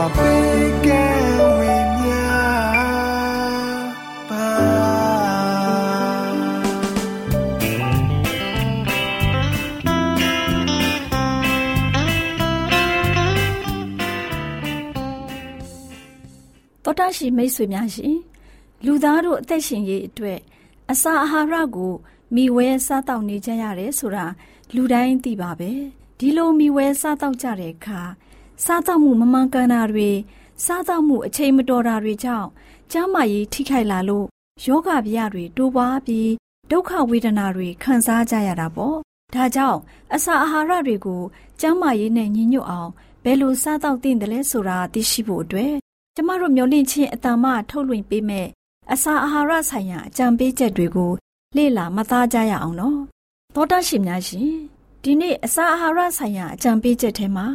တော်တရှိမိတ်ဆွေများရှင်လူသားတို့အသက်ရှင်ရေးအတွက်အစာအာဟာရကိုမိဝဲစားတောက်နေကြရတယ်ဆိုတာလူတိုင်းသိပါပဲဒီလိုမိဝဲစားတောက်ကြတဲ့အခါ စားသောက်မှုမမှန်ကန်တာတွေစားသောက်မှုအချိန်မတော်တာတွေကြောင့်ကျန်းမာရေးထိခိုက်လာလို့ယောဂဗျာတွေတိုးပွားပြီးဒုက္ခဝေဒနာတွေခံစားကြရတာပေါ့ဒါကြောင့်အစာအာဟာရတွေကိုကျန်းမာရေးနဲ့ညီညွတ်အောင်ဘယ်လိုစားသောက်သင့်တယ်လဲဆိုတာသိရှိဖို့အတွက်ကျမတို့မျှဝင့်ခြင်းအတ္တမထုတ်လွှင့်ပေးမဲ့အစာအာဟာရဆိုင်ရာအကြံပေးချက်တွေကိုလေ့လာမှတ်သားကြရအောင်နော်သောတာရှင်များရှင်ဒီနေ့အစာအာဟာရဆိုင်ရာအကြံပေးချက်ထဲမှာ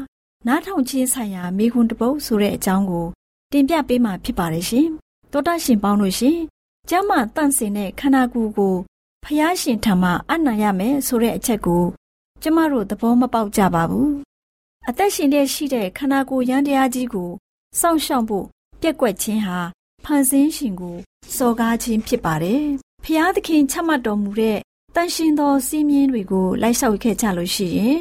နားထောင်ခြင်းဆိုင်ရာမိခွန်းတပုတ်ဆိုတဲ့အကြောင်းကို တင်ပြပေးမှာဖြစ်ပါတယ်ရှင်။တောတာရှင်ပေါင်းလို့ရှင်။ကျမ်းမာတန့်စင်တဲ့ခန္ဓာကိုယ်ကိုဖျားရှင်ထံမှအနံ့ရမယ်ဆိုတဲ့အချက်ကို ကျမတို့သဘောမပေါက်ကြပါဘူး။အသက်ရှင်တဲ့ရှိတဲ့ခန္ဓာကိုယ်ရန်တရားကြီးကိုစောင့်ရှောက်ဖို့ပြက်ကွက်ခြင်းဟာဖန်ဆင်းရှင်ကိုစော်ကားခြင်းဖြစ်ပါတယ်။ဖျားသခင်ချမှတ်တော်မူတဲ့တန်ရှင်သောစီးမြင်းတွေကိုလိုက်လျှောက်ခဲ့ကြလို့ရှိရင်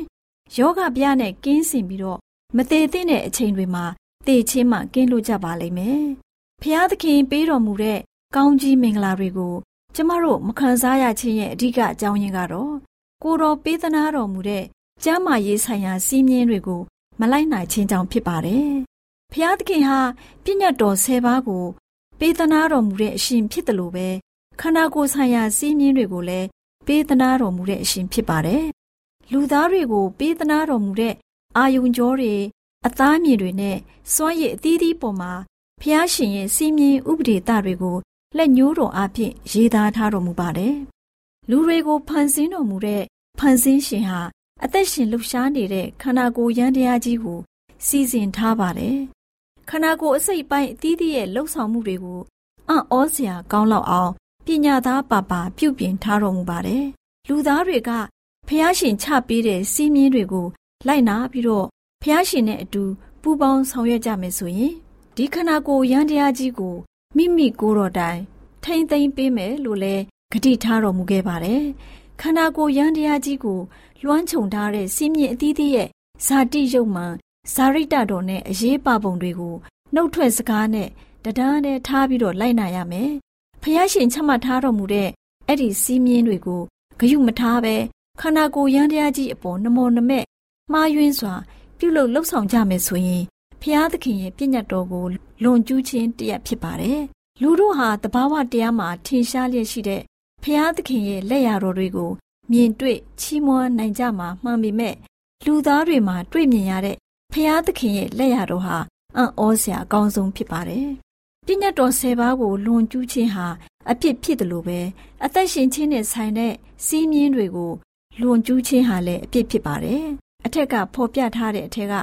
ယောဂဗျာနဲ့ကင်းစင်ပြီးတော့ မသေးသင့်တဲ့အချိန်တွေမှာသေချင်းမှကင်းလို့ကြပါလိမ့်မယ်။ဖျားသခင်ပေးတော်မူတဲ့ကောင်းကြီးမင်္ဂလာတွေကိုကျမတို့မခံစားရခြင်းရဲ့အဓိကအကြောင်းရင်းကတော့ကိုတော်ပေးသနာတော်မူတဲ့ကျမ်းမာရေးဆိုင်ရာစီးမြင်တွေကိုမလိုက်နိုင်ခြင်းကြောင့်ဖြစ်ပါတယ်။ဖျားသခင်ဟာပြည့်ညတ်တော်၁၀ပါးကို ပေးသနာတော်မူတဲ့အရှင်ဖြစ်တယ်လို့ပဲခန္ဓာကိုယ်ဆိုင်ရာစီးမြင်တွေကိုလည်းပေးသနာတော်မူတဲ့အရှင်ဖြစ်ပါတယ်။လူသားတွေကိုပေးသနာတော်မူတဲ့ အာယုံကြောတွေအသားမြေတွေနဲ့စွမ်းရည်အသီးသီးပေါ်မှာဖျားရှင်ရဲ့စီးမြင်ဥပဒေတတွေကိုလက်ညှိုးတော်အဖြစ်ရေးသားထားတော်မူပါတယ်။လူတွေကိုဖန်ဆင်းတော်မူတဲ့ဖန်ဆင်းရှင်ဟာအသက်ရှင်လှူရှားနေတဲ့ခန္ဓာကိုယ်ရန်တရားကြီးကို စီစဉ်ထားပါတယ်။ခန္ဓာကိုယ်အစိတ်ပိုင်းအသီးသီးရဲ့လှုပ်ဆောင်မှုတွေကိုအံ့ဩစရာကောင်းလောက်အောင်ပညာသားပါပါပြုပြင်ထားတော်မူပါတယ်။လူသားတွေကဖျားရှင်ချပေးတဲ့စီးမြင်တွေကို လိုက်နာပြီးတော့ဖျားရှင်နဲ့အတူပူးပေါင်းဆောင်ရွက်ကြမယ်ဆိုရင်ဒီခန္ဓာကိုယ်ရန်တရားကြီးကိုမိမိကိုယ်တော်တိုင်ထိမ့်သိမ့်ပေးမယ်လို့လဲဂတိထားတော်မူခဲ့ပါတယ်။ခန္ဓာကိုယ်ရန်တရားကြီးကိုလွှမ်းခြုံထားတဲ့စီးမြင့်အသီးသီးရဲ့ဇာတိယုတ်မှန်ဇာရိတတော်နဲ့အရေးပါပုံတွေကိုနှုတ်ထွက်စကားနဲ့တဒန်းနဲ့ထားပြီးတော့လိုက်နာရမယ်။ဖျားရှင်ချမှတ်ထားတော်မူတဲ့အဲ့ဒီစီးမြင့်တွေကိုဂယုမထားပဲခန္ဓာကိုယ်ရန်တရားကြီးအပေါ်နမောနမဲ့ မှားယွင်းစွာ ပြုလုပ်လှုပ်ဆောင်ကြမယ်ဆိုရင်ဖျားသခင်ရဲ့ပြည့်ညတ်တော်ကိုလွန်ကျူးခြင်းတရက်ဖြစ်ပါတယ်။လူတို့ဟာတဘာဝတရားမှာထင်ရှားလျက်ရှိတဲ့ဖျားသခင်ရဲ့လက်ရာတော်တွေကိုမြင်တွေ့ချီးမွမ်းနိုင်ကြမှာမှန်ပေမဲ့လူသားတွေမှာတွေ့မြင်ရတဲ့ဖျားသခင်ရဲ့လက်ရာတော်ဟာအံ့ဩစရာအကောင်းဆုံးဖြစ်ပါတယ်။ပြည့်ညတ်တော်၁၀ပါးကိုလွန်ကျူးခြင်းဟာအပြစ်ဖြစ်တယ်လို့ပဲအသက်ရှင်ခြင်းနဲ့ဆိုင်တဲ့စီးမြင်းတွေကိုလွန်ကျူးခြင်းဟာလည်းအပြစ်ဖြစ်ပါတယ်အ ထက်ကဖော်ပြထားတဲ့အထက်က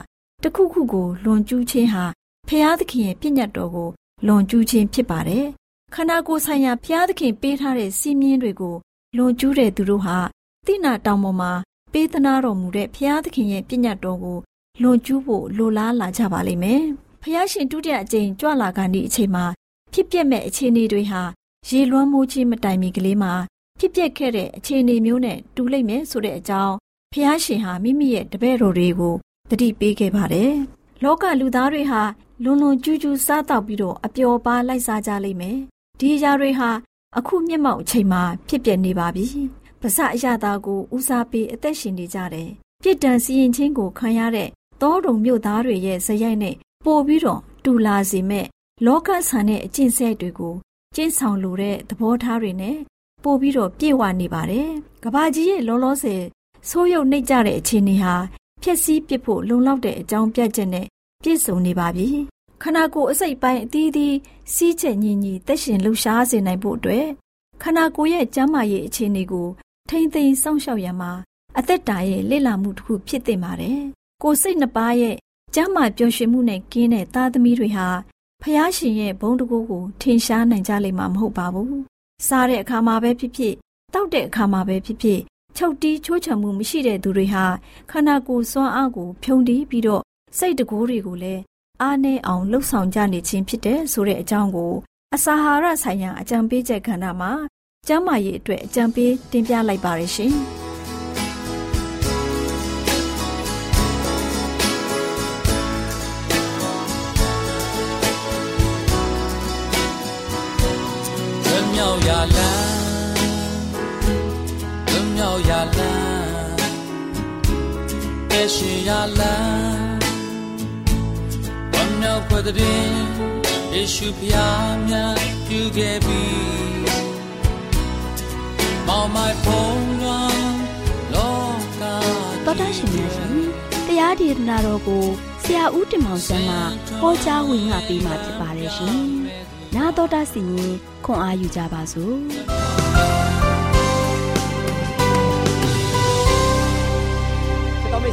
တခုခုကိုလွန်ကျူးခြင်းဟာဖျားသခင်ရဲ့ပြည့်ညတ်တော်ကိုလွန်ကျူးခြင်းဖြစ်ပါတယ်ခန္ဓာကိုယ်ဆိုင်ရာဖျားသခင်ပေးထားတဲ့စီးမြင်တွေကိုလွန်ကျူးတဲ့သူတို့ဟာတိနာတောင်ပေါ်မှာပေးသနာတော်မူတဲ့ဖျားသခင်ရဲ့ပြည့်ညတ်တော်ကိုလွန်ကျူးဖို့လိုလားလာကြပါလိမ့်မယ်ဖျားရှင်ဒုတိယအကြိမ်ကြွလာကနေအချိန်မှာဖြစ်ပျက်မဲ့အခြေအနေတွေဟာရေလွှမ်းမိုးခြင်းမတိုင်မီကလေးမှာဖြစ်ပျက်ခဲ့တဲ့အခြေအနေမျိုးနဲ့တူလိမ့်မယ်ဆိုတဲ့အကြောင်း ဖျားရှင်ဟာမိမိရဲ့တပည့်တော်တွေကိုတတိပေးခဲ့ပါတယ်။လောကလူသားတွေဟာလွန်လွန်ကျူးကျူးစားတောက်ပြီးတော့အပျော်ပါလိုက်စားကြလိမ့်မယ်။ဒီအရာတွေဟာအခုမျက်မှောက်အချိန်မှာဖြစ်ပျက်နေပါပြီ။ပါဇက်အရာသားကိုဦးစားပေးအသက်ရှင်နေကြတယ်။ပြစ်ဒဏ်စီရင်ခြင်းကိုခံရတဲ့တောတုံမြို့သားတွေရဲ့ဇယိုက်နဲ့ပို့ပြီးတော့တူလာစေမဲ့လောကဆန်တဲ့အကျင့်ဆက်တွေကိုကျင့်ဆောင်လိုတဲ့သဘောထားတွေနဲ့ပို့ပြီးတော့ပြည့်ဝနေပါတယ်။ကဘာကြီးရဲ့လောလောဆယ် ဆိုးရုပ်နှိပ်ကြတဲ့အခြေအနေဟာဖြက်စီးပစ်ဖို့လုံလောက်တဲ့အကြောင်းပြချက်နဲ့ပြည့်စုံနေပါပြီ။ခန္ဓာကိုယ်အစိတ်ပိုင်းအသီးသီးစီးချက်ညီညီသက်ရှင်လှူရှားစေနိုင်ဖို့အတွက်ခန္ဓာကိုယ်ရဲ့ကျန်းမာရေးအခြေအနေကိုထိမ့်သိမ်းစောင့်ရှောက်ရမှာအသက်တာရဲ့လေ့လာမှုတစ်ခုဖြစ်တင်ပါတယ်။ကိုယ်စိတ်နှစ်ပါးရဲ့ကျမ်းမာပျော်ရွှင်မှုနဲ့ကင်းတဲ့သားသမီးတွေဟာဖះရှင်ရဲ့ဘုံတကူကိုထင်ရှားနိုင်ကြလိမ့်မှာမဟုတ်ပါဘူး။စားတဲ့အခါမှာပဲဖြစ်ဖြစ်တောက်တဲ့အခါမှာပဲဖြစ်ဖြစ် ချုပ်တီးချိုးချံမှုမရှိတဲ့သူတွေဟာခန္ဓာကိုယ်စွမ်းအားကို ဖြုံးတီးပြီးတော့စိတ်တကိုးတွေကိုလည်းအားနည်းအောင်လှုပ်ဆောင်ကြနေခြင်းဖြစ်တဲ့ဆိုတဲ့အကြောင်းကိုအစာဟာရဆိုင်ရာအကြံပေးချက်ကဏ္ဍမှာကျမ်းမာရေးအတွက်အကြံပေးတင်ပြလိုက်ပါရရှင်။မြောက်ရာလ ရှိရာလမ်းဝမ်းမြောက်ဖွယ်တဲ့ယေရှုဖျားမြတ်ပြုခဲ့ပြီမောင်မိုင်ဖုံးလွန်လောကတော်တာရှင်များရှင်တရားဒေသနာတော်ကိုဆရာဦးတင်မောင်ဆန်းမှဟောကြားဝင်ငါပေးมาဖြစ်ပါတယ်ရှင်။နာတော်တာစီရင်ခွန်အားယူကြပါစို့။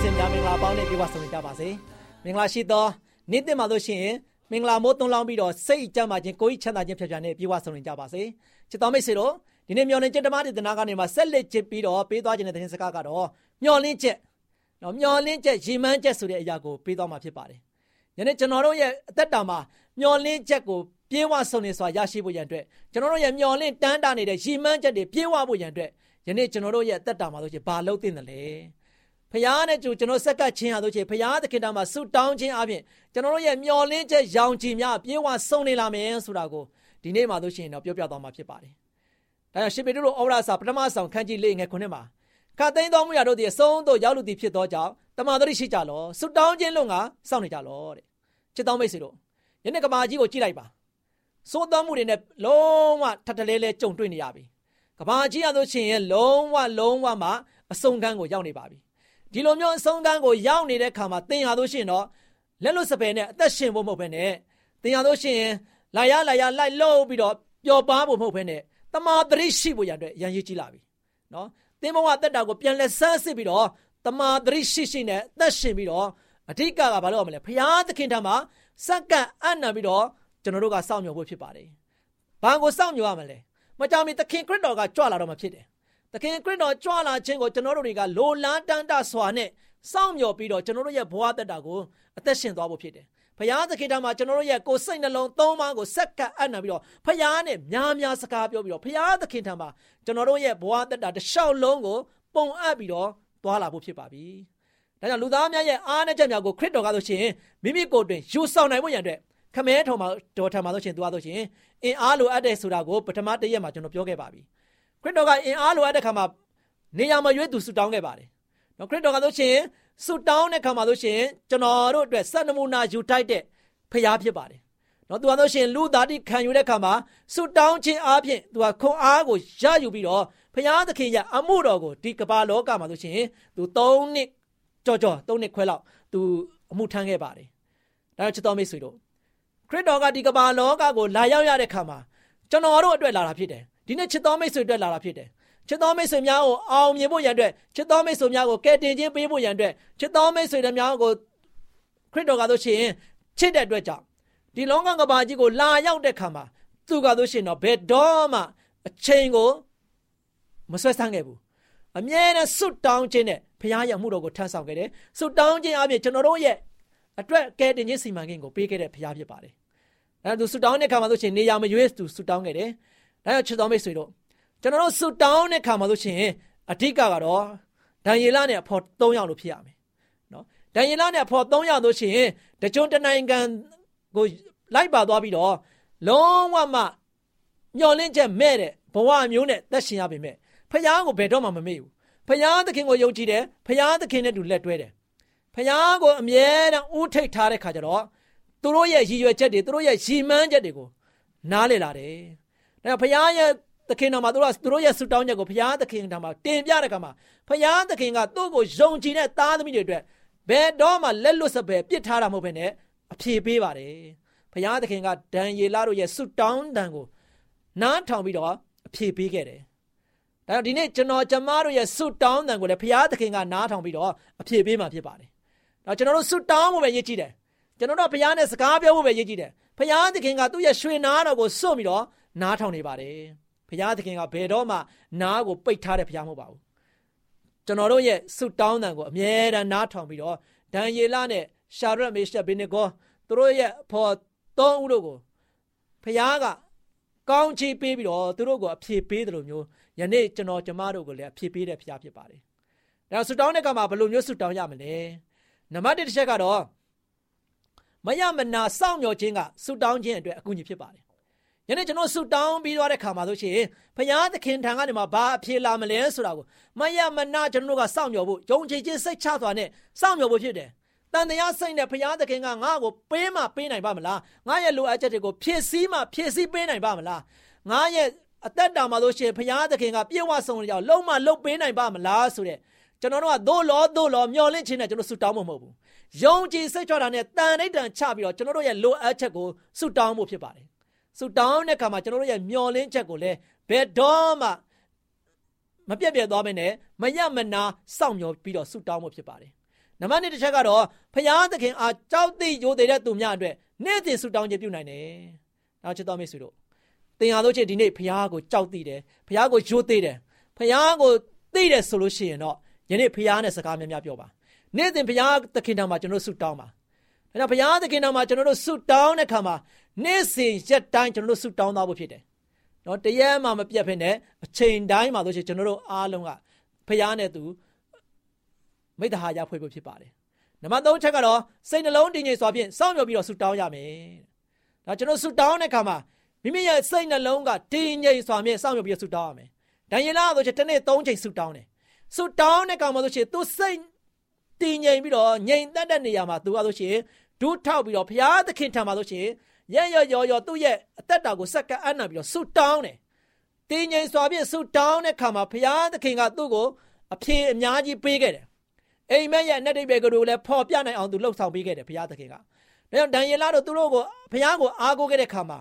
တော်မိတ်ဆွေများမင်္ဂလာပေါင်းနဲ့ပြည့်ဝဆုံကြပါစေ။မင်္ဂလာရှိသောနေ့တင်မှာလို့ရှိရင်မင်္ဂလာမိုးသွန်းလောင်းပြီးတော့စိတ်ကြမ်းပါခြင်းကိုယ်ချမ်းသာခြင်းဖြတ်ဖြတ်နဲ့ပြည့်ဝဆုံကြပါစေ။ချစ်တော်မိတ်ဆွေတို့ဒီနေ့မျော်လင့်ချက်ဓမ္မဒေသနာကနေမှဆက်လက်ချစ်ပြီးတော့ပေးသွားခြင်းတဲ့သတင်းစကားကတော့မျော်လင့်ချက်နော်မျော်လင့်ချက်ရည်မှန်းချက်ဆိုတဲ့အရာကိုပေးသွားမှာဖြစ်ပါတယ်။ယနေ့ကျွန်တော်တို့ရဲ့အသက်တာမှာမျော်လင့်ချက်ကိုပြေဝဆုံနေစွာရရှိဖို့ရန်အတွက်ကျွန်တော်တို့ရဲ့မျော်လင့်တန်းတာနေတဲ့ရည်မှန်းချက်တွေပြေဝဖို့ရန်အတွက်ယနေ့ကျွန်တော်တို့ရဲ့အသက်တာမှာဆိုချင်ဘာလုပ်သင့်တယ်လဲ ဖခင်နဲ့ကျကျွန်တော်ဆက်ကပ်ခြင်းဟာဆိုချင်ဖခင်သခင်တာမှာဆုတောင်းခြင်းအပြင်ကျွန်တော်တို့ရဲ့မျော်လင့်ချက်ရောင်ချီများပြေဝဆုံနေလာမယ်ဆိုတာကိုဒီနေ့မှာဆိုရှင်တော့ပြောပြသွားမှာဖြစ်ပါတယ်။ဒါကြောင့်ရှင်ပေတုတို့ဩဝါဒစာပထမဆောင်ခန်းကြီးလေးငယ်ခုနှစ်မှာခတ်သိမ်းတော်မူရာတို့သည်အဆုံးသို့ရောက်လူသည်ဖြစ်သောကြောင့်တမန်တော်ရှိကြလောဆုတောင်းခြင်းလုံးကစောင့်နေကြလောတဲ့ချစ်တော်မိတ်ဆွေတို့ယနေ့ကမာကြီးကိုကြည့်လိုက်ပါစိုးသောမှုတွေနဲ့လုံးဝထထလဲလဲကြုံတွေ့နေရပြီကဘာကြီးရဆိုရှင်ရဲ့လုံးဝလုံးဝမှအဆုံးကန်းကိုရောက်နေပါပြီ ဒီလိုမျိုးအဆုံးကန်းကိုရောက်နေတဲ့ခါမှာသင်ရလို့ရှိရင်တော့လက်လွတ်စပယ်နဲ့အသက်ရှင်ဖို့မဟုတ်ဘဲနဲ့သင်ရလို့ရှိရင်လာရလာရလိုက်လို့ပြီးတော့ပျော်ပါဖို့မဟုတ်ဘဲနဲ့တမာတရိရှိဖို့ရတဲ့ရန်ရည်ကြီးလာပြီနော်သင်ဘဝတက်တာကိုပြန်လဲဆန်းစစ်ပြီးတော့တမာတရိရှိရှိနဲ့အသက်ရှင်ပြီးတော့အဓိကကဘာလို့ရမလဲဖရာသခင်ထံမှာစက္ကန့်အံ့နံပြီးတော့ကျွန်တော်တို့ကစောင့်မျှော်ဖို့ဖြစ်ပါတယ်။ဘာကိုစောင့်မျှော်ရမလဲ။မကြောင်မီသခင်ခရစ်တော်ကကြွလာတော့မှဖြစ်တယ်။ သခင်ခရစ်တော်ကြွလာခြင်းကိုကျွန်တော်တို့တွေကလိုလားတန်တစွာနဲ့စောင့်မျှော်ပြီးတော့ကျွန်တော်တို့ရဲ့ဘဝတက်တာကိုအသက်ရှင်သွားဖို့ဖြစ်တယ်။ဖရာသခင်ထံမှာကျွန်တော်တို့ရဲ့ကိုယ်စိတ်နှလုံးသုံးပါးကိုစက္ကန့်အံ့နံပြီးတော့ဖရာနဲ့များများစကားပြောပြီးတော့ဖရာသခင်ထံမှာကျွန်တော်တို့ရဲ့ဘဝတက်တာတစ်လျှောက်လုံးကိုပုံအပ်ပြီးတော့သွားလာဖို့ဖြစ်ပါပြီ။ဒါကြောင့်လူသားများရဲ့အားနည်းချက်များကိုခရစ်တော်ကဆိုရှင်မိမိကိုယ်တွင်ယူဆောင်နိုင်ဖို့ရန်အတွက်ခမဲထော်မှာတော်ထံမှာဆိုရှင်သူကဆိုရှင်အင်အားလိုအပ်တဲ့ဆိုတာကိုပထမတည့်ရက်မှာကျွန်တော်ပြောခဲ့ပါပြီခ ရစ်တော်ကအင်အားလိုအပ်တဲ့ခါမှာနေရာမရွေးသူဆူတောင်းခဲ့ပါတယ်နော်ခရစ်တော်ကဆိုရှင်ဆူတောင်းတဲ့ခါမှာဆိုရှင်ကျွန်တော်တို့အတွက်စံနမူနာယူထိုက်တဲ့ဖရားဖြစ်ပါတယ်နော်သူကဆိုရှင်လူသားတိခံယူတဲ့ခါမှာဆူတောင်းခြင်းအပြင်သူကခွန်အားကိုရယူပြီးတော့ဖရားသခင်ရဲ့အမှုတော်ကိုဒီကမ္ဘာလောကမှာဆိုရှင်သူ၃နှစ်ကြော်ကြော်၃နှစ်ခွဲလောက်သူအမှုထမ်းခဲ့ပါတယ်ဒါကြောင့်ချစ်တော်မိတ်ဆွေတို့ခရစ်တော်ကဒီကမ္ဘာလောကကိုလာရောက်ရတဲ့ခါမှာကျွန်တော်တို့အတွက်လာတာဖြစ်တယ် ဒီနေ့ချစ်တော်မိတ်ဆွေအတွက်လာတာဖြစ်တယ်ချစ်တော်မိတ်ဆွေများကိုအောင်မြင်ဖို့ရန်အတွက်ချစ်တော်မိတ်ဆွေများကိုကယ်တင်ခြင်းပေးဖို့ရန်အတွက်ချစ်တော်မိတ်ဆွေများကိုခရစ်တော်ကဆိုရှင်ချစ်တဲ့အတွက်ကြောင့်ဒီလောကကဘာကြီးကိုလာရောက်တဲ့ခါမှာသူကဆိုရှင်တော့ဘယ်တော့မှအချိန်ကိုမဆွဲဆန်းခဲ့ဘူးအမြဲတမ်းစွတ်တောင်းခြင်းနဲ့ဘုရားရဲ့မှုတော်ကိုထမ်းဆောင်ခဲ့တယ်စွတ်တောင်းခြင်းအပြင်ကျွန်တော်တို့ရဲ့အတွက်ကဲတင်ခြင်းစီမံကိန်းကိုပေးခဲ့တဲ့ဘုရားဖြစ်ပါတယ်အဲဒါသူစွတ်တောင်းတဲ့ခါမှာဆိုရှင်နေရာမရွေးသူစွတ်တောင်းခဲ့တယ် ဒါကြောင့်ချစ်တော်မိတ်ဆွေတို့ကျွန်တော်တို့စွတ်တောင်းတဲ့ခါမှာဆိုရှင်အဓိကကတော့ဒံယေလနဲ့အဖို့၃ယောက်လို့ဖြစ်ရမယ်နော်ဒံယေလနဲ့အဖို့၃ယောက်ဆိုရှင်တကြွတနိုင်ငံကိုလိုက်ပါသွားပြီးတော့လုံးဝမှမျောလင့်ချက်မဲ့တဲ့ဘဝမျိုးနဲ့သက်ရှင်ရပေမဲ့ဖယားကိုဘယ်တော့မှမမေ့ဘူးဖယားသခင်ကိုယုံကြည်တယ်ဖယားသခင်နဲ့တူလက်တွဲတယ်ဖယားကိုအမြဲတမ်းဥထိတ်ထားတဲ့ခါကျတော့သူတို့ရဲ့ရည်ရွယ်ချက်တွေသူတို့ရဲ့ရည်မှန်းချက်တွေကိုနားလည်လာတယ် ဒါဖယားရဲ့သခင်တော်မှာသူတို့သူတို့ရဲ့ဆုတောင်းချက်ကိုဖယားသခင်တော်မှာတင်ပြတဲ့ခါမှာဖယားသခင်ကသူ့ကိုယုံကြည်တဲ့သားသမီးတွေအတွက်ဘယ်တော့မှလက်လွတ်စပယ်ပြစ်ထားတာမဟုတ်ဘဲနဲ့အပြေပေးပါတယ်ဖယားသခင်ကဒံယေလတို့ရဲ့ဆုတောင်းတန်ကိုနားထောင်ပြီးတော့အပြေပေးခဲ့တယ်ဒါကြောင့်ဒီနေ့ကျွန်တော်ကျမတို့ရဲ့ဆုတောင်းတန်ကိုလည်းဘုရားသခင်ကနားထောင်ပြီးတော့အဖြေပေးမှာဖြစ်ပါတယ်။ဒါကျွန်တော်တို့ဆုတောင်းဖို့ပဲရည်ကြည်တယ်။ကျွန်တော်တို့ဘုရားနဲ့စကားပြောဖို့ပဲရည်ကြည်တယ်။ဘုရားသခင်ကသူ့ရဲ့ရွှေနားတော်ကိုစွန့်ပြီးတော့ နားထောင်နေပါတယ်။ဘုရားသခင်ကဘယ်တော့မှနားကိုပိတ်ထားတဲ့ဘုရားမဟုတ်ပါဘူး။ကျွန်တော်တို့ရဲ့ဆုတောင်းတန်ကိုအမြဲတမ်းနားထောင်ပြီးတော့ဒံယေလနဲ့ရှာရက်မေရှက်ဘေနေကိုသူတို့ရဲ့ဖော်သုံးဦးတို့ကိုဘုရားကကောင်းချီးပေးပြီးတော့သူတို့ကိုအဖြေပေးတယ်လို့မျိုးယနေ့ကျွန်တော်ကျမတို့ကိုလည်းအဖြစ်ပေးတဲ့ဖရားဖြစ်ပါတယ်။ဒါဆူတောင်းတဲ့ကမှာဘယ်လိုမျိုးဆူတောင်းရမလဲ။နံပါတ်1တစ်ချက်ကတော့မယမနာစောင့်မျှော်ခြင်းကဆူတောင်းခြင်းအတွက်အကူအညီဖြစ်ပါတယ်။ ယနေ့ကျွန်တော်ဆူတောင်းပြီးသွားတဲ့ခါမှာဆိုရှင်ဖရားသခင်ထံကနေမှာဘာအဖြစ်လာမလဲဆိုတာကိုမယမနာကျွန်တော်တို့ကစောင့်မျှော်ဖို့ယုံကြည်ခြင်းစိတ်ချစွာနဲ့စောင့်မျှော်ဖို့ဖြစ်တယ်။တန်တရားစိတ်နဲ့ဘုရားသခင်ကငါ့ကိုပေးမှပေးနိုင်ပါမလားငါရဲ့လိုအပ်ချက်တွေကိုဖြည့်ဆည်းမှဖြည့်ဆည်းပေးနိုင်ပါမလားငါရဲ့အသက်တာမှာလို့ရှိရင်ဘုရားသခင်ကပြေဝဆုံးကြောင်လုံးမလုံးပေးနိုင်ပါမလားဆိုတဲ့ကျွန်တော်တို့ကသို့လောသို့လောမျောလင့်ခြင်းနဲ့ကျွန်တော်ဆုတောင်းမှာမဟုတ်ဘူးယုံကြည်စိတ်ချတာနဲ့တန်လိုက်တန်ချပြီးတော့ကျွန်တော်တို့ရဲ့လိုအပ်ချက်ကိုဆုတောင်းဖို့ဖြစ်ပါတယ် ဆုတောင်းတဲ့အခါမှာကျွန်တော်တို့ရဲ့မျောလင့်ချက်ကိုလည်းဘယ်တော့မှမပြတ်ပြတ်သွားမနဲ့မရမနာစောင့်မျှော်ပြီးတော့ဆုတောင်းဖို့ဖြစ်ပါတယ်နံပါတ်1တစ်ချက်ကတော့ဖရာသခင်အားကြောက်သိရိုသေတဲ့သူများအတွက်နေ့စဉ်ဆုတောင်းခြင်းပြုနိုင်တယ်။နောက်ချစ်တော်မိတ်ဆွေတို့သင်ဟာလို့ချင်းဒီနေ့ဖះကိုကြောက်သိတယ်ဖះကိုယိုသေးတယ်ဖះကိုသိတယ်ဆိုလို့ရှိရင်တော့ယနေ့ဖះနဲ့စကားများများပြောပါနေ့စဉ်ဖះသခင်တော်မှာကျွန်တော်ဆုတောင်းပါ ဒါကြောင့်ဘုရားသခင်တော်မှာကျွန်တော်တို့ဆုတောင်းတဲ့ခါမှာနေ့စဉ်ရက်တိုင်းကျွန်တော်တို့ဆုတောင်းသားဖို့ဖြစ်တယ်။နော်တရက်မှမပြတ်ဖ ೇನೆ အချိန်တိုင်းမှာဆိုရှင်ကျွန်တော်တို့အားလုံးကဘုရားနဲ့သူမိတ္တဟာရဖွဲ့ဖို့ဖြစ်ပါတယ်။နံပါတ်3ချက်ကတော့စိတ်နှလုံးတည်ငြိမ်စွာဖြင့်စောင့်မျှော်ပြီးတော့ဆုတောင်းရမယ်။ဒါကျွန်တော်ဆုတောင်းတဲ့ခါမှာမိမိရဲ့စိတ်နှလုံးကတည်ငြိမ်စွာမြဲစောင့်မျှော်ပြီးဆုတောင်းရမယ်။ဒံယေလဆိုချင်တစ်နေ့၃ချိန်ဆုတောင်းတယ်။ဆုတောင်းတဲ့ကောင်မှဆိုရှင်သူစိတ်တည်ငြိမ်ပြီးတော့ငြိမ်သက်တဲ့နေရာမှာသူကဆိုရှင် ဒူးထောက်ပြီးတော့ဘုရားသခင်ထံမှာဆိုရှင်ရရရော်ရော်သူ့ရဲ့အသက်တာကိုစက္ကန့်အနံ့ပြီးတော့ဆုတောင်းတယ်။တည်ငြိမ်စွာဖြင့်ဆုတောင်းတဲ့ခါမှာဘုရားသခင်ကသူ့ကိုအဖြေအများကြီးပေးခဲ့တယ်။အိမ်မက်ရဲ့အနက်တိတ်ပဲကလေးလည်းဖော်ပြနိုင်အောင်သူလှုပ်ဆောင်ပေးခဲ့တယ်ဘုရားသခင်က။ဒါကြောင့်ဒံယေလတို့သူတို့ကိုဘုရားကိုအားကိုးခဲ့တဲ့ခါမှာ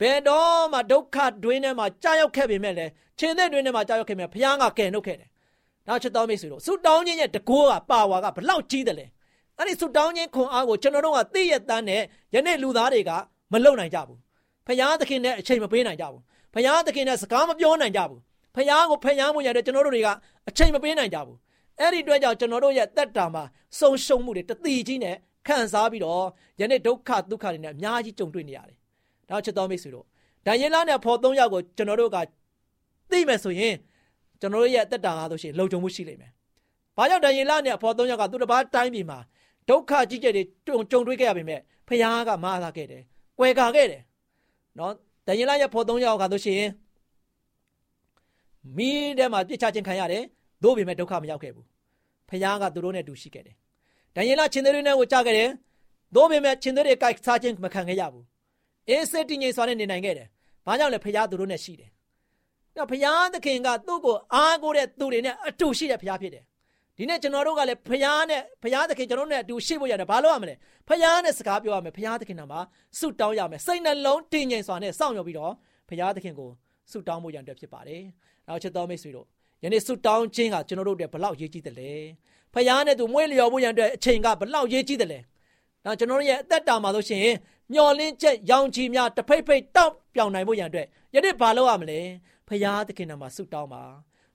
ဘယ်တော့မှဒုက္ခတွင်းထဲမှာကြာရောက်ခဲ့ပေမဲ့လည်းခြေသက်တွင်းထဲမှာကြာရောက်ခဲ့မြဲဘုရားကကယ်နှုတ်ခဲ့တယ်။နောက်ချက်တော်မိတ်ဆွေတို့ဆုတောင်းခြင်းရဲ့တကောကပါဝါကဘလောက်ကြီးတယ်လဲ။ အဲ့ဒီဆုတောင်းခြင်းခွန်အားကိုကျွန်တော်တို့ကသိရတန်းနဲ့ယနေ့လူသားတွေကမလုံနိုင်ကြဘူး။ဘုရားသခင်နဲ့အချိန်မပေးနိုင်ကြဘူး။ဘုရားသခင်နဲ့စကားမပြောနိုင်ကြဘူး။ဘုရားကိုဖျားမှုရတဲ့ကျွန်တော်တို့တွေကအချိန်မပေးနိုင်ကြဘူး။အဲ့ဒီအတွက်ကြောင့်ကျွန်တော်တို့ရဲ့တက်တာမှာဆုံရှုံမှုတွေတတိကြီးနဲ့ခံစားပြီးတော့ယနေ့ဒုက္ခဒုက္ခတွေနဲ့အများကြီးကြုံတွေ့နေရတယ်နောက်ချစ်တော်မိတ်ဆွေတို့ဒံယေလနဲ့ဖော်သုံးယောက်ကိုကျွန်တော်တို့ကသိမယ်ဆိုရင်ကျွန်တော်တို့ရဲ့အသက်တာကားဆိုရှင်လုံခြုံမှုရှိလိမ့်မယ်။ဘာကြောင့်ဒံယေလနဲ့ဖော်သုံးယောက်ကသူတစ်ပါးတိုင်းပြည်မှာ ဒုက္ခကြီးကျယ်တွေကြုံတွေ့ခဲ့ရပေမဲ့ဖခင်ကမအားသာခဲ့တယ်။ကွယ်ကာခဲ့တယ်။နော်ဒံယေလရဲ့ဖော်သုံးယောက်ကဆိုရှင်မိထဲမှာပြစ်ချခြင်းခံရတယ်။သို့ပေမဲ့ဒုက္ခမရောက်ခဲ့ဘူး။ဖခင်ကသူတို့နဲ့တူရှိခဲ့တယ်။ဒံယေလချင်းတွေနဲ့ကိုကြားခဲ့တယ်။သို့ပေမဲ့ချင်းတွေကိုက်စားခြင်းမခံခဲ့ရဘူးအေးစစ်တည်ငြိမ်စွာနဲ့နေနိုင်ခဲ့တယ်။ဘာကြောင့်လဲဖခင်သူတို့နဲ့ရှိတယ်။အဲ့ဖခင်သခင်ကသူ့ကိုအားကိုးတဲ့သူတွေနဲ့အတူရှိတဲ့ဖခင်ဖြစ်တယ်။ ဒီနေ့ကျွန်တော်တို့ကလည်းဖခင်နဲ့ဖခင်သခင်ကျွန်တော်တို့နဲ့အတူရှိဖို့ရတယ်ဘာလို့ရမလဲ။ဖခင်နဲ့စကားပြောရမယ်ဖခင်သခင်နာမှာဆုတောင်းရမယ်စိတ်နှလုံးတည်ငြိမ်စွာနဲ့စောင့်မျှော်ပြီးတော့ဖခင်သခင်ကိုဆုတောင်းဖို့ရန်အတွက်ဖြစ်ပါတယ်။နောက်ချက်တော်မိတ်ဆွေတို့ယနေ့ဆုတောင်းခြင်းကကျွန်တော်တို့အတွက်ဘလောက်ရေးကြီးတယ်လဲ။ဖခင်နဲ့သူမွေးလျော်ဖို့ရန်အတွက်အချိန်ကဘလောက်ရေးကြီးတယ်လဲ။ဖဒါကျွန်တော်တို့ရဲ့အသက်တာမှာလို့ရှိရင်မျောလင်းချက်ရောင်ချီများတဖိတ်ဖိတ်တောက်ပြောင်နိုင်ဖို့ရန်အတွက်ယနေ့ဘာလုပ်ရမလဲဖရာသခင်နာမှာဆုတောင်းပါ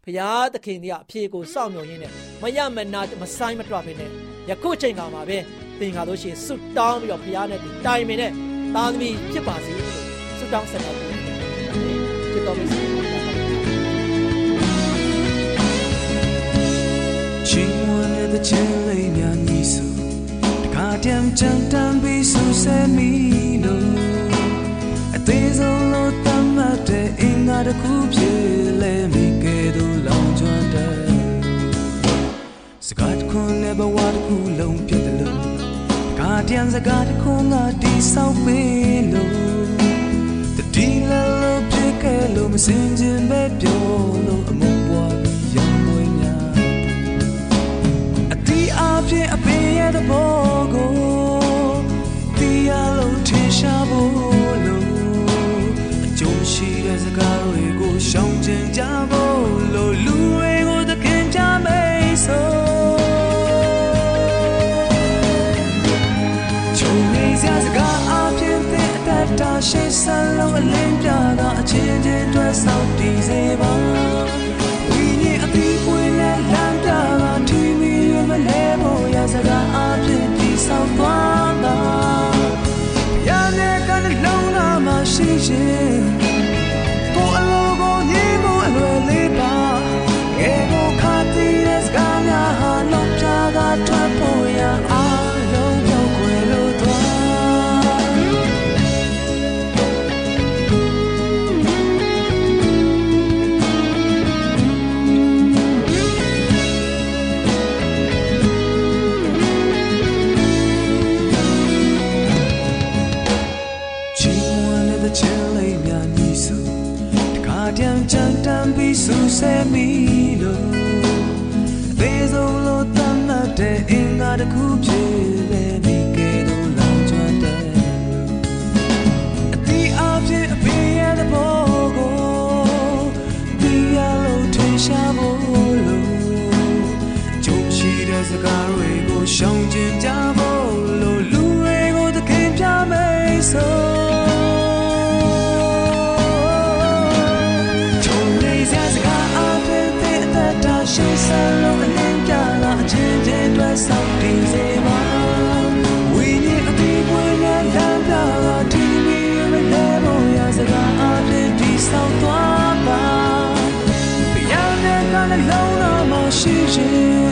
ဖရာသခင်ကြီးကအဖြေကိုစောင့်မျှော်ရင်းနဲ့မရမနာမဆိုင်မတွပဲနဲ့ယခုချိန်ကမှာပဲသင်ကတော့ရှင်ဆွတောင်းပြီးတော့ဖရာနဲ့ဒီတိုင်ပင်နဲ့သားသမီးဖြစ်ပါစေလို့ဆွတောင်းဆက်တော်ပေးတယ်။ချစ်တော်မိတ်ဆွေချင်းဝင်တဲ့ချင်းလေးများညီစုတခါတည်းချမ်းတမ်းပြီးဆူဆဲမိလို့အသေးဆုံးလို့တတ်မှတ်တဲ့အင်္ဂါတစ်ခုဖြစ်လဲမိ 转的，စကားတစ်ခွန်းနဲ့ဘဝတစ်ခုလုံးပြတ်တယ်လို့ကာတန်စကားတစ်ခွန်းကတိဆောက်ပေးလို့တတိလလို့ပြစ်ခဲ့လို့မစင်ခြင်းပဲပြောလို့အမုန်းပွားပြီးရောင်းမွေးများအတီးအပြည့်အပင်ရဲ့သဘောကိုတီးရလို့ထင်ရှားဖို့လို့အကျိုးရှိတဲ့စကားတွေကိုရှောင်ကျဉ်ကြဖို့ တတ်တာရှိစလုံးအလင်းပြတာအချင်းချင်းတွဲဆောက်တည်စေပါဝိညာဉ်အပီးပွင့်နဲ့လမ်းပြတာထီမီရမလဲဖို့ရစကားအပြည့်ပြီးဆောက်သွားတာရတဲ့ကနှလုံးသားမှာရှိရှင် တော်မ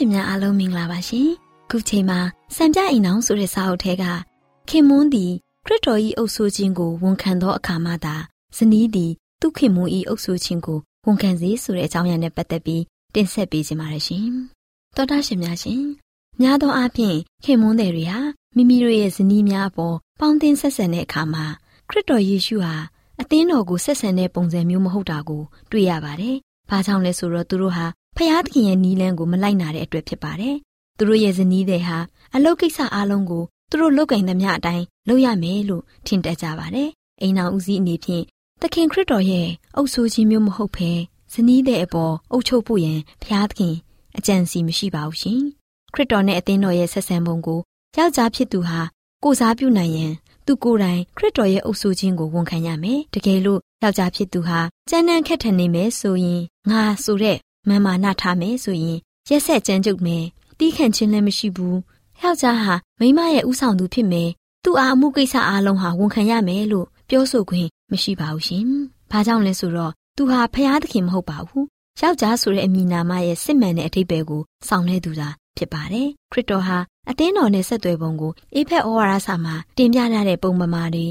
ရှင်များအားလုံးမင်္ဂလာပါရှင်။ခုချိန်မှာစံပြအိမ်အောင်ဆိုတဲ့စာအုပ်ထဲကခင်မွန်းသည်ခရစ်တော်၏အုပ်ဆိုခြင်းကိုဝန်ခံသောအခါမှသာဇနီးသည်သူခင်မွန်း၏အုပ်ဆိုခြင်းကိုဝန်ခံစေဆိုတဲ့အကြောင်းအရာနဲ့ပတ်သက်ပြီးတင်ဆက်ပေးခြင်းပါတယ်ရှင်။သောတာရှင်များရှင်။များသောအားဖြင့်ခင်မွန်းတွေဟာမိမိတို့ရဲ့ဇနီးများအပေါ်ပေါင်းသင်းဆက်ဆံတဲ့အခါမှာခရစ်တော်ယေရှုဟာအသင်းတော်ကိုဆက်ဆံတဲ့ပုံစံမျိုးမဟုတ်တာကိုတွေ့ရပါတယ်။ဘာကြောင့်လဲဆိုတော့သူတို့ဟာ ဖျားသခင်ရဲ့နီးလန်းကိုမလိုက်နာတဲ့အတွက်ဖြစ်ပါတယ်။သူတို့ရဲ့ဇနီးတွေဟာအလုတ်ကိစ္စအလုံးကိုသူတို့လုပ်ကင်သမျှအတိုင်းလုပ်ရမယ်လို့ထင်တတ်ကြပါတယ်။အိမ်တော်ဦးစီးအနေဖြင့်သခင်ခရစ်တော်ရဲ့အုပ်ဆိုးခြင်းမျိုးမဟုတ်ဘဲဇနီးတဲ့အပေါ်အုပ်ချုပ်ဖို့ရန်ဖျားသခင်အကြံစီမရှိပါဘူးရှင်။ခရစ်တော်နဲ့အသင်းတော်ရဲ့ဆက်ဆံပုံကိုယောက်ျားဖြစ်သူဟာကိုစားပြုနိုင်ရန်သူကိုယ်တိုင်ခရစ်တော်ရဲ့အုပ်ဆိုးခြင်းကိုဝန်ခံရမယ်။တကယ်လို့ယောက်ျားဖြစ်သူဟာကြမ်းတမ်းခက်ထန်နေမယ်ဆိုရင်ငါဆိုတဲ့ မန်မာနထားမယ်ဆိုရင်ရက်ဆက်ကြမ်းကြုတ်မယ်။တီးခန့်ခြင်းလည်းမရှိဘူး။ယောက်ျားဟာမိမရဲ့ဥဆောင်သူဖြစ်မယ်။သူ့အားအမှုကိစ္စအားလုံးဟာဝန်ခံရမယ်လို့ပြောဆိုခွင့်မရှိပါဘူးရှင်။ဘာကြောင့်လဲဆိုတော့သူဟာဖျားသခင်မဟုတ်ပါဘူး။ယောက်ျားဆိုတဲ့အမည်နာမရဲ့စစ်မှန်တဲ့အထိပ္ပယ်ကိုဆောင်နေသူသာဖြစ်ပါတယ်။ခရစ်တော်ဟာအသင်းတော်နဲ့ဆက်သွယ်ပုံကိုအေဖက်ဩဝါဒစာမှာတင်ပြထားတဲ့ပုံပမာတွေ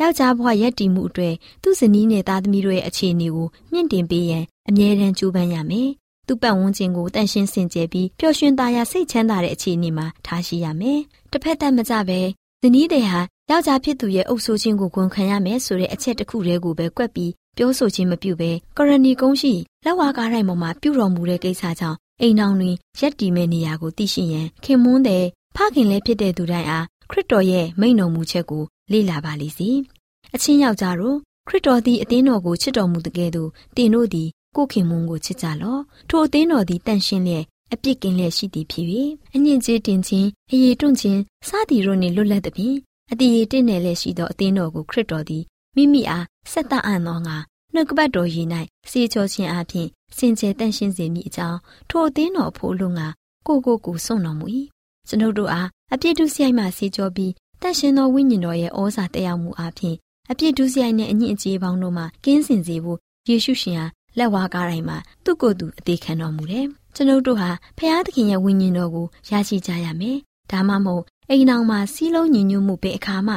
ယောက်ျားဘဝရက်တည်မှုအတွက်သူ့ဇနီးနဲ့သားသမီးတို့ရဲ့အခြေအနေကိုမြင့်တင်ပေးရန်အမြဲတမ်းကြိုးပမ်းရမယ်။သူ့ပတ်ဝန်းကျင်ကိုတန်ရှင်းစင်ကြယ်ပြီးပျော်ရွှင်သားရစိတ်ချမ်းသာတဲ့အခြေအနေမှာထားရှိရမယ်။တစ်ဖက်သက်မကြပဲဇနီးတဲ့ဟာယောက်ျားဖြစ်သူရဲ့အုပ်ဆိုးခြင်းကိုဝန်ခံရမယ်ဆိုတဲ့အချက်တစ်ခုတည်းကိုပဲကွက်ပြီးပြောဆိုခြင်းမပြုဘဲကရဏီကုန်းရှိလက်ဝါးကားတိုင်းပေါ်မှာပြုတော်မူတဲ့ကိစ္စကြောင့်အိမ်တော်တွင်ရက်တည်မဲ့နေရာကိုသိရှိရန်ခင်မွန်းတဲ့ဖခင်လည်းဖြစ်တဲ့သူတိုင်းအားခရစ်တော်ရဲ့မိန့်တော်မူချက်ကို လေ့လာပါလိမ့်စီ။အချင်းယောက်ျားတို့ခရစ်တော်သည်အသင်းတော်ကိုချစ်တော်မူတဲ့ကဲ့သို့တင်တို့သည်ကိုခင်မွန်းကိုချစ်ကြလော့။ထိုအသင်းတော်သည်တန်ရှင်းလျက်အပြစ်ကင်းလျက်ရှိသည်ဖြစ်၍အညင်ကျေးတင်ခြင်းအရေးတွန့်ခြင်းစသည်တို့နှင့်လွတ်လပ်သဖြင့်အတည်ရတင့်နယ်လျက်ရှိသောအသင်းတော်ကိုခရစ်တော်သည်မိမိအားဆက်တအံ့သောငါနှုတ်ကပတ်တော်ရည်၌စေချောခြင်းအပြင်စင်ကြယ်တန့်ရှင်းစေမိအကြောင်းထိုအသင်းတော်ဖို့လုံငါကိုကိုကိုစွန့်တော်မူ၏ကျွန်ုပ်တို့အားအပြစ်ဒုစရိုက်မှစေချောပြီး တန့်ရှင်းသောဝိညာဉ်တော်ရဲ့ဩဇာတက်ရောက်မှုအပြင်အပြစ်ဒုစရိုက်နဲ့အညစ်အကြေးပေါင်းတို့မှကင်းစင်စေဖို့ယေရှုရှင်ဟာလက်ဝါးကားတိုင်းမှာသူ့ကိုယ်သူအသေးခံတော်မူတယ်ကျွန်ုပ်တို့ဟာဖျားသခင်ရဲ့ဝိညာဉ်တော်ကိုရရှိကြရမယ်ဒါမှမဟုတ်အိမ်အောင်မှာစီးလုံးညီညွတ်မှုပဲအခါမှ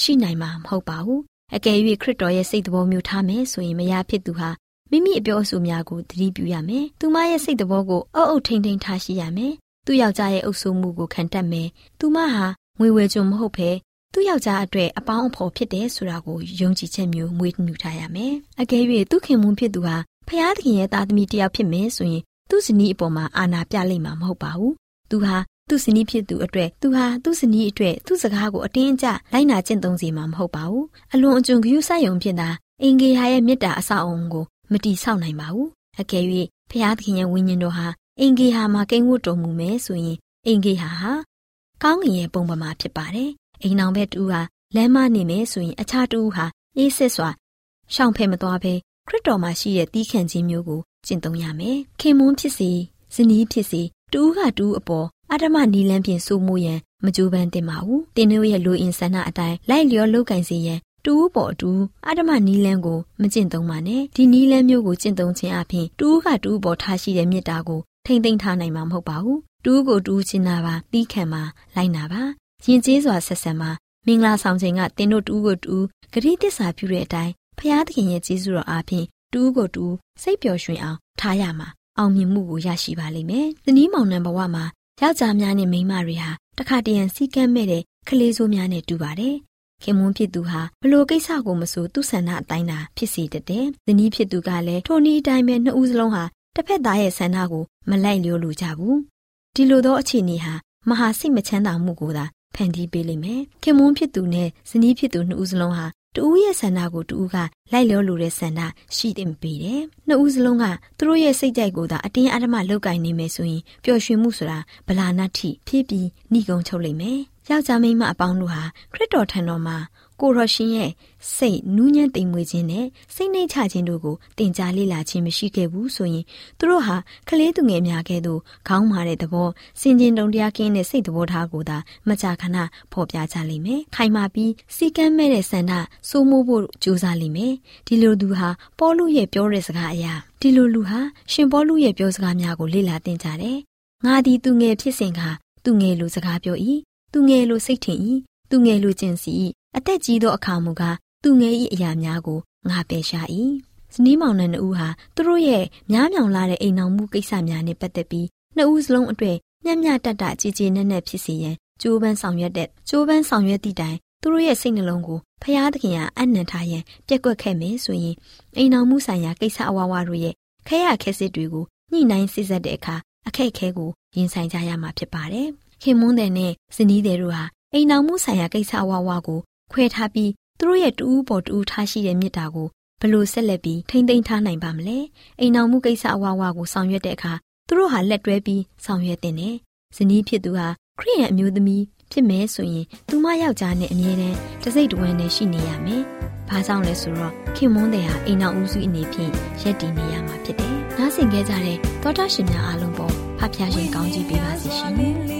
ရှိနိုင်မှာမဟုတ်ပါဘူးအကယ်၍ခရစ်တော်ရဲ့စိတ်တော်မျိုးထားမယ်ဆိုရင်မယားဖြစ်သူဟာမိမိအပြောအဆိုများကိုသတိပြုရမယ်။သူမရဲ့စိတ်တော်ကိုအုပ်အုပ်ထိန်ထိန်ထားရှိရမယ်။သူ့ယောက်ျားရဲ့အုပ်ဆိုးမှုကိုခံတတ်မယ်။သူမဟာ ငွေဝယ်ကြုံမဟုတ်ဘဲသူ့ယောက်ျားအတွက်အပေါင်းအဖော်ဖြစ်တယ်ဆိုတာကိုယုံကြည်ချက်မျိုးမွေးမြူထားရမယ်။အကယ်၍သူခင်မွန်းဖြစ်သူဟာဖျားသခင်ရဲ့သားသမီးတစ်ယောက်ဖြစ်မယ်ဆိုရင်သူ့ဇနီးအပေါ်မှာအာနာပြလိမ့်မှာမဟုတ်ပါဘူး။သူဟာသူ့ဇနီးဖြစ်သူအတွက်သူဟာသူ့ဇနီးအတွက်သူ့စကားကိုအတင်းအကျလိုက်နာကျင့်သုံးစေမှာမဟုတ်ပါဘူးအလွန်အကျွံဂရုစိုက်ရုံဖြစ်တာအင်ဂေဟာရဲ့မေတ္တာအဆောက်အုံကိုမတီဆောက်နိုင်ပါဘူးအကယ်၍ဖျားသခင်ရဲ့ဝိညာဉ်တော်ဟာအင်ဂေဟာမှာကိန်းဝတ်တော်မူမယ်ဆိုရင်အင်ဂေဟာဟာ ကောင်းကင်ရဲ့ပုံပမာဖြစ်ပါတယ်အိမ်အောင်ဘက်တူဟာလမ်းမနေမယ်ဆိုရင်အခြားတူဟာအေးစစ်စွာရှောင်ဖယ်မသွားဘဲခရစ်တော်မှာရှိတဲ့တီးခံခြင်းမျိုးကိုကျင့်သုံးရမယ်ခင်မွန်းဖြစ်စေဇနီးဖြစ်စေတူးကတူးအပေါ်အဓမ္မနီလန်းဖြင့်စိုးမိုးရန်မကြိုးပမ်းသင့်ပါဘူး။တင်းတို့ရဲ့လူအင်ဆန္ဒအတိုင်းလိုက်လျောလောက်ကင်စေရန်တူးပေါ်တူးအဓမ္မနီလန်းကိုမကျင့်သုံးပါနဲ့။ဒီနီလန်းမျိုးကိုကျင့်သုံးခြင်းအပြင်တူးကတူးပေါ်ထားရှိတဲ့မေတ္တာကို ထိမ့်သိမ်းထားနိုင်မှာမဟုတ်ပါဘူး။တူးကိုတူးချင်တာပါတီးခံပါလိုက်နာပါ။ရင်ကျေးစွာဆက်ဆံပါမင်္ဂလာဆောင်ခြင်းကတင်းတို့တူးကိုတူးဂတိတစ္ဆာပြုတဲ့အတိုင်းဖျားသခင်ရဲ့ကျေးဇူးတော်အားဖြင့်တူးကိုတူးစိတ်ပျော်ရွှင်အောင်ထားရမှာအောင်မြင်မှုကိုရရှိပါလိမ့်မယ်။သနီးမောင်နှံဘဝမှာယောက်ျားများနဲ့မိန်းမတွေဟာတခါတရံစီကမ်းမဲ့တဲ့ကလေးဆိုးများနဲ့တူပါတယ်။ခင်မွန်းဖြစ်သူဟာဘလို့ကိစ္စကိုမဆိုသူ့ဆန္ဒအတိုင်းသာဖြစ်စေတတ်တယ်။ဇနီးဖြစ်သူကလည်းထိုနည်းအတိုင်းပဲနှစ်ဦးစလုံးဟာ တစ်ဖက်သားရဲ့ဆန္ဒကိုမလိုက်လျောလိုကြဘူး။ဒီလိုသောအခြေအနေဟာမဟာစိတ်မချမ်းသာမှုကိုသာဖန်တီးပေးလိမ့်မယ်။ခင်မွန်းဖြစ်သူနဲ့ဇနီးဖြစ်သူနှစ်ဦးစလုံးဟာတူဦးရဲ့ဆန္ဒကိုတူဦးကလိုက်လျောလိုတဲ့ဆန္ဒရှိတင်ပေးတယ်။နှစ်ဦးစလုံးကသူတို့ရဲ့စိတ်ကြိုက်ကိုသာအတင်းအဓမ္မလောက်ကင်နေမယ်ဆိုရင်ပျော်ရွှင်မှုဆိုတာဗလာနာထိဖြည့်ပြီးနှီးကုံချုပ်လိမ့်မယ်။ ယောက်ျားမိန်းမအပေါင်းတို့ဟာခရစ်တော်ထံတော်မှာကိုရရှင်ရဲ့စိတ်နူးညံ့သိမ်မွေ့ခြင်းနဲ့စိတ်နှိမ့်ချခြင်းတို့ကိုတင်ကြားလေ့လာခြင်းမရှိခဲ့ဘူးဆိုရင်သူတို့ဟာကလေးသူငယ်များကဲ့သို့ခေါင်းမာတဲ့သဘောစင်ကျင်တုံတရားကင်းတဲ့စိတ်သဘောထားကိုသာမကြာခဏဖော်ပြကြလိမ့်မယ်။ခိုင်မာပြီးစီကမ်းမဲ့တဲ့ဆန္ဒစိုးမိုးဖို့ကြိုးစားလိမ့်မယ်။ဒီလိုသူဟာပေါလုရဲ့ပြောတဲ့စကားအရာဒီလိုလူဟာရှင်ပေါလုရဲ့ပြောစကားများကိုလေ့လာသင်ကြတယ်။ငါဒီသူငယ်ဖြစ်စဉ်ကသူငယ်လိုစကားပြော၏ သူငယ်လိုစိတ်ထင်၏သူငယ်လိုကျင့်စီ၏အသက်ကြီးသောအခါမူကားသူငယ်၏အရာများကိုငါပယ်ရှား၏ဇနီးမောင်နှံနှစ်ဦးဟာသူတို့ရဲ့များမြောင်လာတဲ့အိမ်အောင်မှုကိစ္စများနဲ့ပတ်သက်ပြီးနှစ်ဦးစလုံးအတွေ့မျှမျှတတကြည်ကြည်နက်နက်ဖြစ်စေရန်ကြိုးပမ်းဆောင်ရွက်တဲ့ကြိုးပမ်းဆောင်ရွက်သည့်တိုင်သူတို့ရဲ့စိတ်နှလုံးကိုဖျားသခင်ကအနံ့ထားရန်ပြက်ကွက်ခဲ့မယ်ဆိုရင်အိမ်အောင်မှုဆိုင်ရာကိစ္စအဝဝတို့ရဲ့ခဲရခဲစစ်တွေကိုညှိနှိုင်းစစ်ဆက်တဲ့အခါအခက်အခဲကိုရင်ဆိုင်ကြရမှာဖြစ်ပါတယ်။ ခင်မွန်းတဲ့နဲ့ဇနီးတဲ့တို့ဟာအိမ်နောက်မှုဆိုင်ရာကိစ္စအဝဝကိုခွဲထားပြီးသူတို့ရဲ့တူးပေါ်တူးထားရှိတဲ့မြစ်တာကိုဘလို့ဆက်လက်ပြီးထိမ့်သိမ်းထားနိုင်ပါမလဲအိမ်နောက်မှုကိစ္စအဝဝကိုဆောင်ရွက်တဲ့အခါသူတို့ဟာလက်တွဲပြီးဆောင်ရွက်တင်တယ်ဇနီးဖြစ်သူဟာခရိယန်အမျိုးသမီးဖြစ်မဲဆိုရင်သူမယောက်ျားနဲ့အမြဲတမ်းတစိတ်တဝမ်းနဲ့ရှိနေရမယ်။ဘာကြောင့်လဲဆိုတော့ခင်မွန်းတဲ့ဟာအိမ်နောက်ဦးစုအနေဖြင့်ရက်တည်နေရမှာဖြစ်တယ်။နားဆင်ခဲ့ကြတဲ့သောတာရှင်များအားလုံးပေါ်ဖဖျားရှင်ကောင်းကြီးပေးပါစေရှင်။